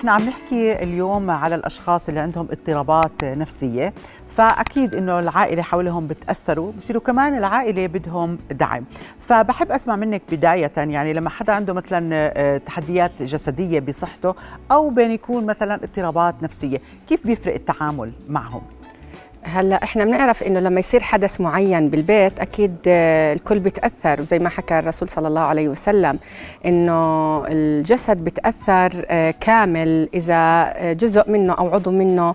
إحنا عم نحكي اليوم على الأشخاص اللي عندهم اضطرابات نفسية فأكيد إنه العائلة حولهم بتأثروا بصيروا كمان العائلة بدهم دعم. فبحب أسمع منك بداية يعني لما حدا عنده مثلا آه، تحديات جسدية بصحته أو بين يكون مثلا اضطرابات نفسية كيف بيفرق التعامل معهم؟ هلا إحنا بنعرف إنه لما يصير حدث معين بالبيت أكيد آه، الكل بيتأثر وزي ما حكى الرسول صلى الله عليه وسلم إنه الجسد بيتاثر آه، كامل إذا آه، جزء منه أو عضو منه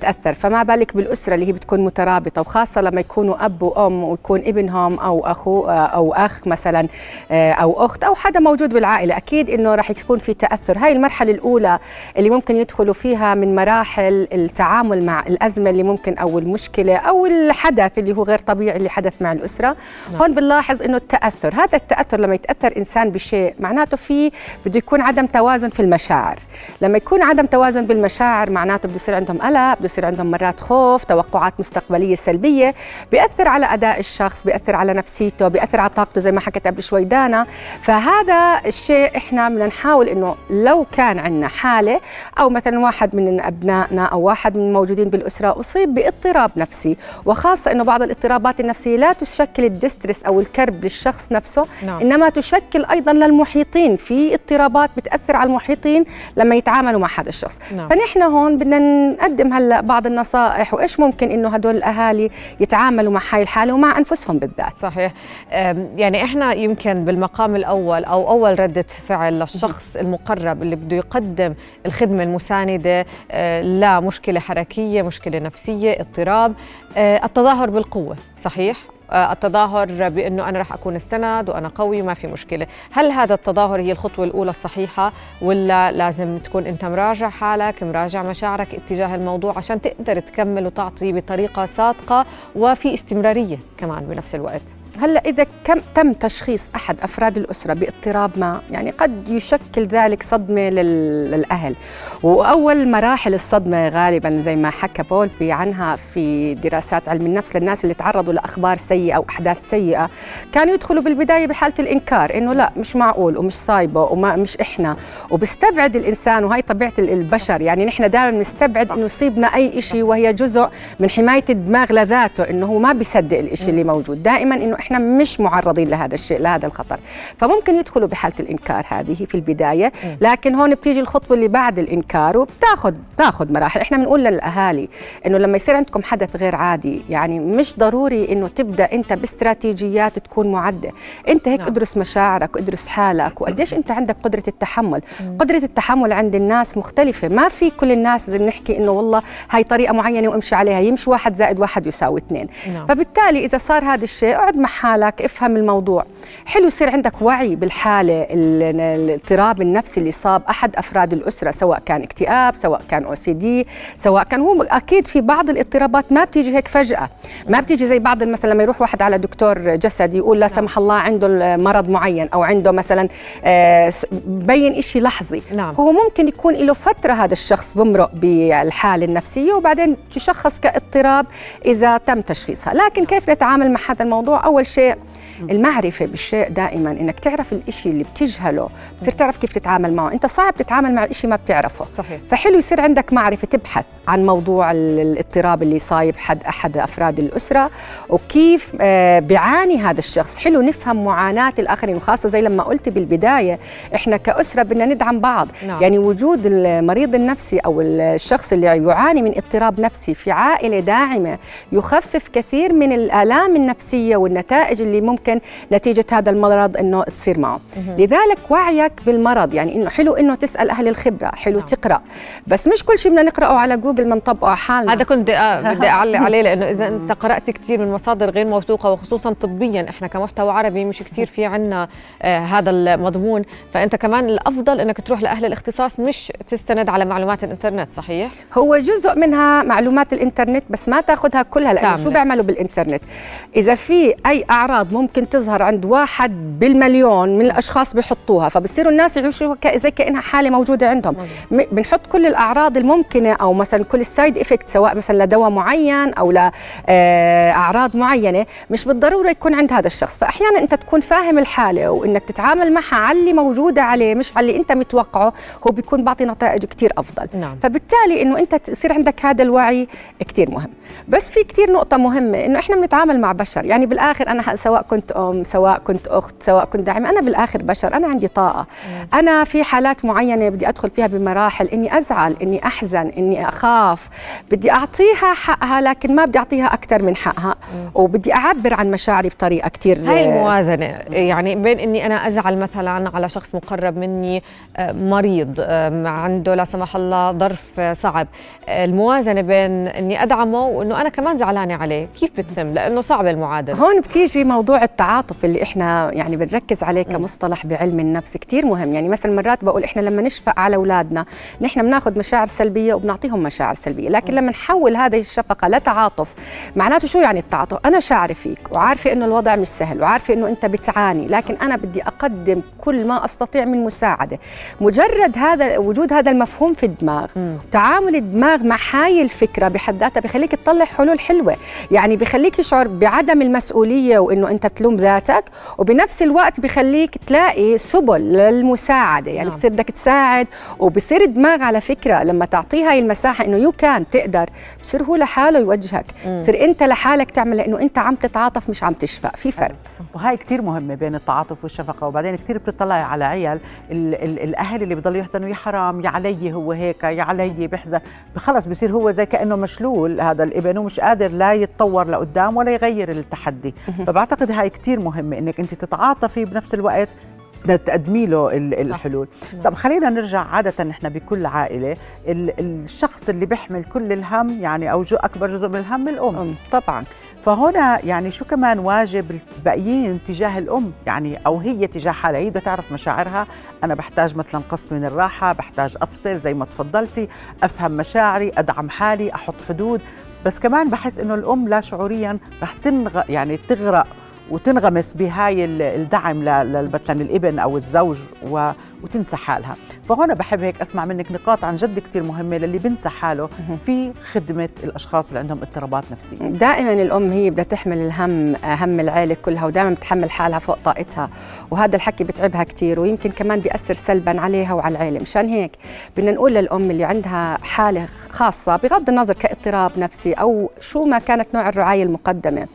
تأثر. فما بالك بالأسرة اللي هي بتكون مترابطة وخاصة لما يكونوا أب وأم ويكون ابنهم أو أخو أو أخ مثلا أو أخت أو حدا موجود بالعائلة. أكيد إنه راح يكون في تأثر. هاي المرحلة الأولى اللي ممكن يدخلوا فيها من مراحل التعامل مع الأزمة اللي ممكن ممكن أو المشكلة أو الحدث اللي هو غير طبيعي اللي حدث مع الأسرة. نعم. هون بنلاحظ إنه التأثر هذا التأثر لما يتأثر إنسان بشيء معناته في بده يكون عدم توازن في المشاعر. لما يكون عدم توازن بالمشاعر معناته بده يصير عندهم قلق بده يصير عندهم مرات خوف توقعات مستقبلية سلبية بيأثر على أداء الشخص بيأثر على نفسيته بيأثر على طاقته زي ما حكت قبل شوي دانا. فهذا الشيء إحنا بدنا نحاول إنه لو كان عندنا حالة أو مثلا واحد من أبنائنا أو واحد من الموجودين بالأسرة أصيب باضطراب نفسي وخاصة أنه بعض الاضطرابات النفسية لا تشكل الدسترس أو الكرب للشخص نفسه نعم. إنما تشكل أيضا للمحيطين في اضطرابات بتأثر على المحيطين لما يتعاملوا مع هذا الشخص نعم. فنحن هون بدنا نقدم هلأ بعض النصائح وإيش ممكن إنه هدول الأهالي يتعاملوا مع هاي الحالة ومع أنفسهم بالذات صحيح يعني إحنا يمكن بالمقام الأول أو أول ردة فعل للشخص المقرب اللي بده يقدم الخدمة المساندة آه، لا مشكلة حركية مشكلة نفسية اضطراب آه، التظاهر بالقوة صحيح آه، التظاهر بأنه أنا راح أكون السند وأنا قوي وما في مشكلة، هل هذا التظاهر هي الخطوة الأولى الصحيحة ولا لازم تكون أنت مراجع حالك، مراجع مشاعرك اتجاه الموضوع عشان تقدر تكمل وتعطي بطريقة صادقة وفي استمرارية كمان بنفس الوقت؟ هلا إذا كم تم تشخيص أحد أفراد الأسرة باضطراب ما يعني قد يشكل ذلك صدمة للأهل. وأول مراحل الصدمة غالبا زي ما حكى بولبي عنها في دراسات علم النفس للناس اللي تعرضوا لأخبار سيئة أو أحداث سيئة كانوا يدخلوا بالبداية بحالة الإنكار إنه لا مش معقول ومش صايبة وما مش إحنا. وبستبعد الإنسان وهي طبيعة البشر يعني نحن دائما نستبعد إنه يصيبنا أي شيء وهي جزء من حماية الدماغ لذاته إنه هو ما بيصدق الشيء اللي موجود. دائما إنه إحنا مش معرضين لهذا الشيء لهذا الخطر. فممكن يدخلوا بحالة الإنكار هذه في البداية لكن هون بتيجي الخطوة اللي بعد الإنكار وبتاخذ تاخذ مراحل. إحنا بنقول للأهالي إنه لما يصير عندكم حدث غير عادي يعني مش ضروري إنه تبدأ أنت باستراتيجيات تكون معدة. أنت هيك نعم. ادرس مشاعرك وادرس حالك وقديش أنت عندك قدرة التحمل. مم. قدرة التحمل عند الناس مختلفة. ما في كل الناس زي بنحكي إنه والله هاي طريقة معينة وامشي عليها يمشي واحد زائد واحد يساوي اثنين. نعم. فبالتالي إذا صار هذا الشيء اقعد مع حالك افهم الموضوع. حلو يصير عندك وعي بالحالة الاضطراب النفسي اللي صاب أحد أفراد الأسرة سواء كان اكتئاب سواء كان أو سي دي سواء كان هو أكيد في بعض الاضطرابات ما بتيجي هيك فجأة. ما بتيجي زي بعض مثلا لما يروح واحد على دكتور جسدي يقول لا سمح الله عنده مرض معين أو عنده مثلا آه، بين شيء لحظي. نعم. هو ممكن يكون له فترة هذا الشخص بمرق بالحالة النفسية وبعدين تشخص كاضطراب إذا تم تشخيصها. لكن كيف نتعامل مع هذا الموضوع؟ أول شيء المعرفة بالشيء دائما إنك تعرف الإشي اللي بتجهله بتصير تعرف كيف تتعامل معه. أنت صعب تتعامل مع الإشي ما بتعرفه. صحيح. فحلو يصير عندك معرفة تبحث عن موضوع الاضطراب اللي صايب حد أحد أفراد الأسرة وكيف آه، بيعاني هذا الشخص. حلو نفهم معاناة الآخرين وخاصة زي لما قلت بالبداية إحنا كأسرة بدنا ندعم بعض. نعم. يعني وجود المريض النفسي أو الشخص اللي يعاني من اضطراب نفسي في عائلة داعمة يخفف كثير من الآلام النفسية والنتائج اللي ممكن نتيجة هذا المرض إنه تصير معه. لذلك وعيك بالمرض يعني إنه حلو إنه تسأل أهل الخبرة حلو نعم. تقرأ بس مش كل شيء بدنا نقرأه على جوجل جوجل ما نطبقه على حالنا. هذا كنت بدي أعلق عليه لأنه إذا أنت قرأت كثير من مصادر غير موثوقة وخصوصا طبيا إحنا كمحتوى عربي مش كثير في عنا آه هذا المضمون. فأنت كمان الأفضل إنك تروح لأهل الاختصاص مش تستند على معلومات الإنترنت صحيح؟ هو جزء منها معلومات الإنترنت بس ما تأخذها كلها لأنه شو بيعملوا بالإنترنت؟ إذا في أي أعراض ممكن ممكن تظهر عند واحد بالمليون من الأشخاص بيحطوها فبصيروا الناس يعيشوا زي كأنها حالة موجودة عندهم. بنحط كل الأعراض الممكنة أو مثلا كل ال side effect سواء مثلا لدواء معين أو لاعراض معينة مش بالضرورة يكون عند هذا الشخص. فاحيانا أنت تكون فاهم الحالة وإنك تتعامل معها على اللي موجوده عليه مش على اللي أنت متوقعه هو بيكون بعطي نتائج كتير أفضل. نعم. فبالتالي إنه أنت تصير عندك هذا الوعي كتير مهم. بس في كتير نقطة مهمة إنه إحنا بنتعامل مع بشر. يعني بالآخر أنا سواء كنت أم سواء كنت أخت سواء كنت داعمة أنا بالآخر بشر أنا عندي طاقة. أنا في حالات معينة بدي أدخل فيها بمراحل إني أزعل إني أحزن إني أخاف. بدي أعطيها حقها لكن ما بدي أعطيها أكثر من حقها. وبدي أعبر عن مشاعري بطريقة كتير هاي الموازنة يعني بين إني أنا أزعل مثلا على شخص مقرب مني آه، مريض آه، عنده لا سمح الله ظرف صعب. آه، الموازنة بين إني أدعمه وإنه أنا كمان زعلانة عليه كيف بتتم؟ لأنه صعبة المعادلة. هون بتيجي موضوع التعاطف اللي إحنا يعني بنركز عليه كمصطلح بعلم النفس كتير مهم. يعني مثلا مرات بقول إحنا لما نشفق على أولادنا نحن بناخذ مشاعر سلبية وبنعطيهم مشاعر سلبية لكن لما نحول هذه الشفقة لتعاطف معناته شو يعني التعاطف؟ أنا شاعرة فيك وعارفة إنه الوضع مش سهل وعارفة إنه أنت بتعاني لكن أنا بدي أقدم كل ما أستطيع من مساعدة. مجرد هذا وجود هذا المفهوم في الدماغ تعامل الدماغ مع هاي الفكرة بحد ذاتها بخليك تطلع حلول حلوة. يعني بخليك تشعر بعدم المسؤولية وإنه أنت تلوم ذاتك وبنفس الوقت بخليك تلاقي سبل للمساعدة. يعني نعم. بصير بدك تساعد وبصير الدماغ على فكرة لما تعطيه هاي المساحة إنه يو كان تقدر بصير هو لحاله يوجهك. بصير أنت لحالك تعمل لأنه أنت عم تتعاطف مش عم تشفق. في فرق. وهاي كتير مهمة بين التعاطف والشفقة. وبعدين كتير بتطلعي على عيال ال ال الأهل اللي بضلوا يحزنوا يا حرام يا علي هو هيك يا علي بحزن. خلص بصير هو زي كأنه مشلول هذا الابن ومش قادر لا يتطور لقدام ولا يغير التحدي. فبعتقد هاي كتير مهمة إنك أنت تتعاطفي بنفس الوقت تقدمي له ال- الحلول. طب خلينا نرجع عادة نحن بكل عائلة. ال- الشخص اللي بيحمل كل الهم يعني أو جو أكبر جزء من الهم الأم. أم، طبعا. فهنا يعني شو كمان واجب الباقيين تجاه الأم؟ يعني أو هي تجاه حالها. هي بدها تعرف مشاعرها. أنا بحتاج مثلا قسط من الراحة بحتاج أفصل زي ما تفضلتي أفهم مشاعري أدعم حالي أحط حدود. بس كمان بحس إنه الأم لا شعوريا رح تنغ يعني تغرق. وتنغمس بهاي ال- الدعم ل- ل- مثلا الابن أو الزوج و... وتنسى حالها. فهنا بحب هيك أسمع منك نقاط عن جد كتير مهمة للي بنسى حاله في خدمة الأشخاص اللي عندهم اضطرابات نفسية. دائما الأم هي بدها تحمل الهم هم العيلة كلها ودائما بتحمل حالها فوق طاقتها. وهذا الحكي بتعبها كثير ويمكن كمان بيأثر سلبا عليها وعلى العيلة. مشان هيك بدنا نقول للأم اللي عندها حالة خاصة بغض النظر كاضطراب نفسي أو شو ما كانت نوع الرعاية المقدمة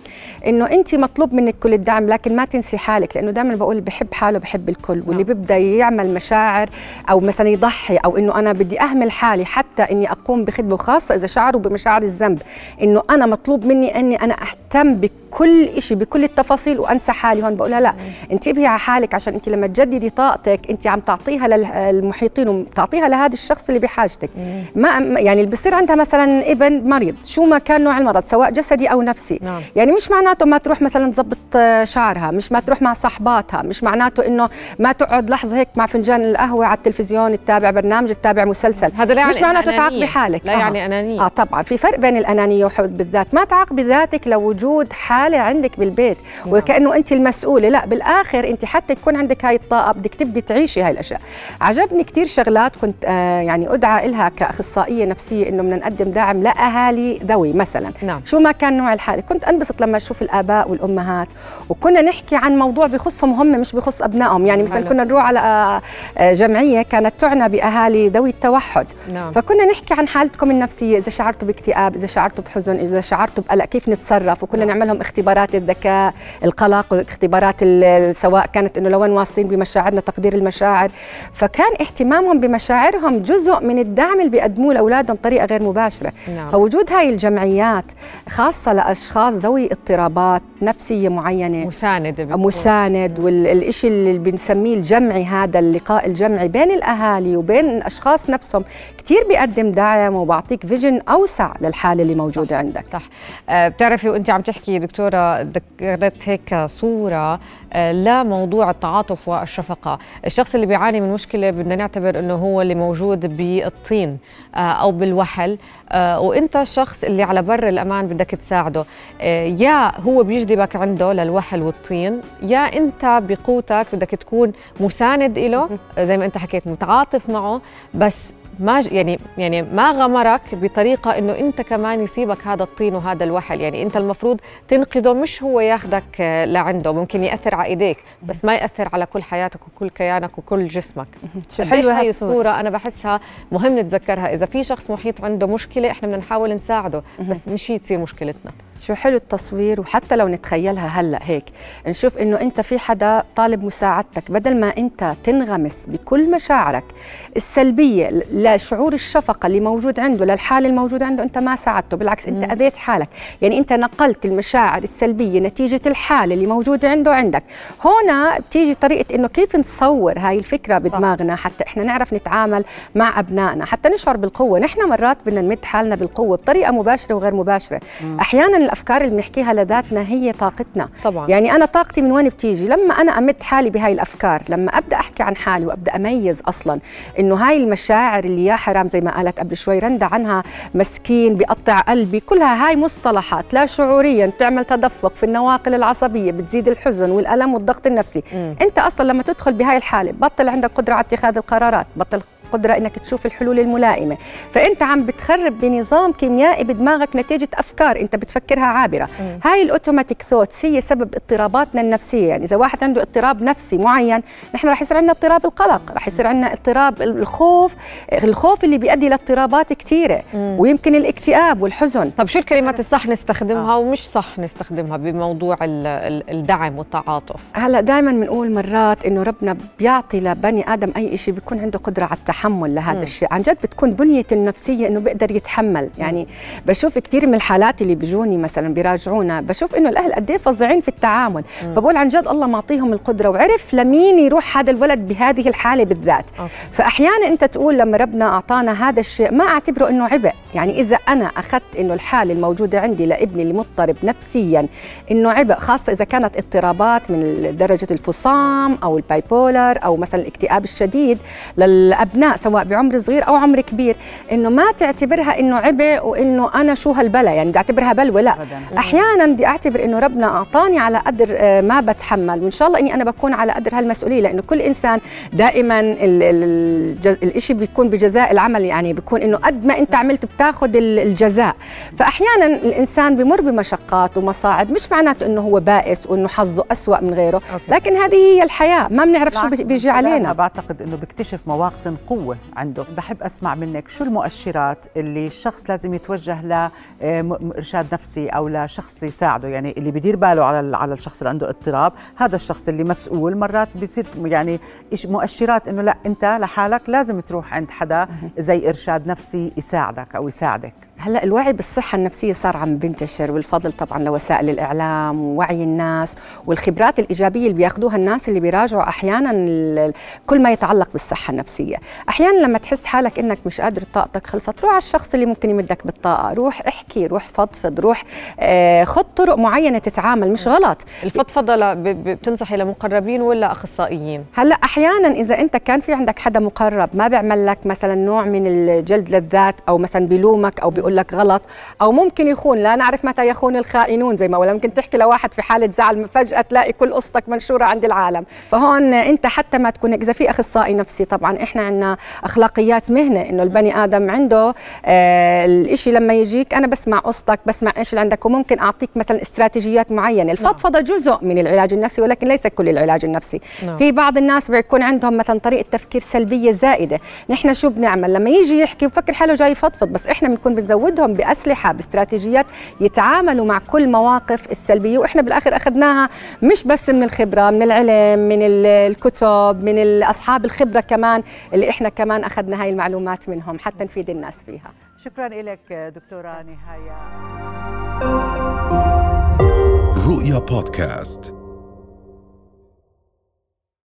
إنه انت مطلوب منك كل الدعم لكن ما تنسي حالك لأنه دائما بقول بحب حاله بحب الكل واللي بيبدأ يعمل مشاعر أو مثلا يضحي أو إنه أنا بدي أهمل حالي حتى إني أقوم بخدمة وخاصة إذا شعروا بمشاعر الذنب إنه أنا مطلوب مني إني أنا أهتم بكل شيء بكل التفاصيل وأنسى حالي هون. بقولها لا انتبهي على حالك عشان أنت لما تجددي طاقتك أنت عم تعطيها للمحيطين وتعطيها لهذا الشخص اللي بحاجتك. ما يعني اللي بصير عندها مثلا ابن مريض شو ما كان نوع المرض سواء جسدي أو نفسي. نعم. يعني مش معناته ما تروح مثلا تظبط شعرها مش ما تروح مع صحباتها مش معناته إنه ما تقعد لحظة هيك مع فنجان القهوة على التلفزيون تتابع برنامج تتابع مسلسل. هذا لا يعني مش معناته. تعاقبي حالك. لا آه. يعني أنانية. آه طبعا. في فرق بين الأنانية وحب بالذات ما تعاقبي ذاتك لوجود حالة عندك بالبيت وكأنه أنت المسؤولة. لا بالآخر أنت حتى يكون عندك هاي الطاقة بدك تبدي تعيشي هاي الأشياء. عجبني كثير شغلات كنت آه يعني أدعى لها كأخصائية نفسية إنه بدنا نقدم دعم لأهالي ذوي مثلا. نعم. شو ما كان نوع الحالة. كنت أنبسط لما أشوف الآباء والأمهات وكنا نحكي عن موضوع بخصهم هم مش بخص أبنائهم. يعني مثلا حلو. كنا نروح على آه، جمعية كانت تعنى بأهالي ذوي التوحد. نعم. فكنا نحكي عن حالتكم النفسية إذا شعرتوا باكتئاب إذا شعرتوا بحزن إذا شعرتوا بقلق كيف نتصرف؟ وكنا نعمل لهم اختبارات الذكاء القلق واختبارات سواء كانت إنه لوين واصلين بمشاعرنا تقدير المشاعر. فكان اهتمامهم بمشاعرهم جزء من الدعم اللي بيقدموه لأولادهم بطريقة غير مباشرة. نعم. فوجود هاي الجمعيات خاصة لأشخاص ذوي اضطرابات نفسية معينة. مساندة بتكون. مساند والشيء اللي بنسميه الجمعي هذا اللي اللقاء الجمعي بين الأهالي وبين الأشخاص نفسهم. كثير بيقدم دعم وبعطيك فيجن أوسع للحالة اللي موجودة صح عندك. صح. آه بتعرفي وأنت عم تحكي دكتورة ذكرت هيك صورة آه لموضوع التعاطف والشفقة. الشخص اللي بيعاني من مشكلة بدنا نعتبر إنه هو اللي موجود بالطين آه أو بالوحل. وأنت الشخص اللي على بر الأمان بدك تساعده. يا هو بيجذبك عنده للوحل والطين يا أنت بقوتك بدك تكون مساند له زي ما انت حكيت متعاطف معه بس ما يعني يعني ما غمرك بطريقة إنه أنت كمان يصيبك هذا الطين وهذا الوحل. يعني أنت المفروض تنقذه مش هو ياخذك لعنده. ممكن يأثر على إيديك بس ما يأثر على كل حياتك وكل كيانك وكل جسمك. حلوة هاي الصورة أنا بحسها مهم نتذكرها. إذا في شخص محيط عنده مشكلة إحنا بدنا نحاول نساعده بس مش هي تصير مشكلتنا. شو حلو التصوير وحتى لو نتخيلها هلأ هيك. نشوف إنه أنت في حدا طالب مساعدتك بدل ما أنت تنغمس بكل مشاعرك السلبية لشعور الشفقة اللي موجود عنده للحاله الموجوده عنده أنت ما ساعدته. بالعكس أنت اذيت حالك. يعني أنت نقلت المشاعر السلبية نتيجة الحاله اللي موجوده عنده عندك. هنا بتيجي طريقة إنه كيف نصور هاي الفكرة بدماغنا حتى إحنا نعرف نتعامل مع أبنائنا. حتى نشعر بالقوة. نحن مرات بدنا نمد حالنا بالقوة بطريقة مباشرة وغير مباشرة. أحيانا الأفكار اللي بنحكيها لذاتنا هي طاقتنا. طبعا. يعني أنا طاقتي من وين بتيجي؟ لما أنا أمد حالي بهاي الأفكار لما أبدأ أحكي عن حالي وأبدأ أميز أصلا إنه هاي المشاعر اللي يا حرام زي ما قالت قبل شوي رندا عنها مسكين بيقطع قلبي كلها هاي مصطلحات لا شعوريا بتعمل تدفق في النواقل العصبية بتزيد الحزن والألم والضغط النفسي. م. أنت أصلا لما تدخل بهاي الحالة بطل عندك قدرة على اتخاذ القرارات بطل قدرة إنك تشوف الحلول الملائمة. فأنت عم بتخرب بنظام كيميائي بدماغك نتيجة أفكار أنت بتفكرها عابرة. م. هاي الأوتوماتيك ثوتس هي سبب اضطراباتنا النفسية. يعني إذا واحد عنده اضطراب نفسي معين نحن رح يصير عندنا اضطراب القلق رح يصير عندنا اضطراب الخوف. الخوف اللي بيؤدي لاضطرابات كثيرة ويمكن الاكتئاب والحزن. طب شو الكلمات الصح نستخدمها آه. ومش صح نستخدمها بموضوع الدعم والتعاطف؟ هلأ دائما بنقول مرات إنه ربنا بيعطي لبني آدم أي شيء بيكون عنده قدرة على التحمل لهذا الشيء. عن جد بتكون بنيته النفسية إنه بيقدر يتحمل. يعني بشوف كثير من الحالات اللي بيجوني مثلا بيراجعونا بشوف إنه الأهل قد إيه فظيعين في التعامل. فبقول عن جد الله معطيهم القدرة وعرف لمين يروح هذا الولد بهذه الحالة بالذات. أوكي. فاحيانا أنت تقول لما ربنا أعطانا هذا الشيء ما أعتبره إنه عبء. يعني إذا أنا أخذت إنه الحالة الموجودة عندي لابني المضطرب نفسيا إنه عبء خاصة إذا كانت اضطرابات من درجة الفصام أو البايبولر أو مثلا الاكتئاب الشديد للأبناء سواء بعمر صغير أو عمر كبير إنه ما تعتبرها إنه عبء وإنه أنا شو هالبلا يعني بدي أعتبرها بلوة لا. أحيانا بدي أعتبر إنه ربنا أعطاني على قدر ما بتحمل وإن شاء الله إني أنا بكون على قدر هالمسؤولية لأنه كل إنسان دائما الشيء بيكون بجزاء العمل يعني بيكون إنه قد ما أنت عملت بتاخذ الجزاء. فاحيانا الإنسان بمر بمشقات ومصاعب مش معناته إنه هو بائس وإنه حظه أسوأ من غيره لكن هذه هي الحياة ما بنعرف شو بيجي علينا. بعتقد إنه بيكتشف مواطن قوة عنده. بحب أسمع منك شو المؤشرات اللي الشخص لازم يتوجه لارشاد نفسي أو لشخص يساعده يعني اللي بيدير باله على على الشخص اللي عنده اضطراب. هذا الشخص اللي مسؤول مرات بيصير يعني مؤشرات إنه لا أنت لحالك لازم تروح عند حدا زي إرشاد نفسي يساعدك أو يساعدك. هلا الوعي بالصحة النفسية صار عم بنتشر والفضل طبعا لوسائل الإعلام ووعي الناس والخبرات الإيجابية اللي بياخذوها الناس اللي بيراجعوا أحيانا كل ما يتعلق بالصحة النفسية. أحيانا لما تحس حالك إنك مش قادر طاقتك خلصت روح على الشخص اللي ممكن يمدك بالطاقة روح احكي روح فضفض روح آه خذ طرق معينة تتعامل مش غلط. الفضفضة بتنصحي لمقربين ولا أخصائيين؟ هلا أحيانا إذا أنت كان في عندك حدا مقرب ما بيعمل لك مثلا نوع من الجلد للذات أو مثلا بيلومك أو بيقول لك غلط أو ممكن يخون لا نعرف متى يخون الخائنون زي ما ولا ممكن تحكي لواحد في حالة زعل فجأة تلاقي كل قصتك منشورة عند العالم. فهون أنت حتى ما تكون إذا في أخصائي نفسي طبعا إحنا عندنا أخلاقيات مهنة إنه البني آدم عنده آه الشيء لما يجيك أنا بسمع قصتك بسمع إيش اللي عندك وممكن أعطيك مثلا استراتيجيات معينة. الفضفضة جزء من العلاج النفسي ولكن ليس كل العلاج النفسي. نعم. في بعض الناس بيكون عندهم مثلا طريقة تفكير سلبية زائدة. نحن شو بنعمل؟ لما يجي يحكي وفكر حاله جاي يفضفض بس إحنا بنكون بنزودهم بأسلحة باستراتيجيات يتعاملوا مع كل مواقف السلبية. وإحنا بالآخر أخذناها مش بس من الخبرة من العلم من الكتب من أصحاب الخبرة كمان اللي إحنا كمان أخذنا هاي المعلومات منهم حتى نفيد الناس فيها. شكرا لك دكتورة نهاية. رؤيا بودكاست.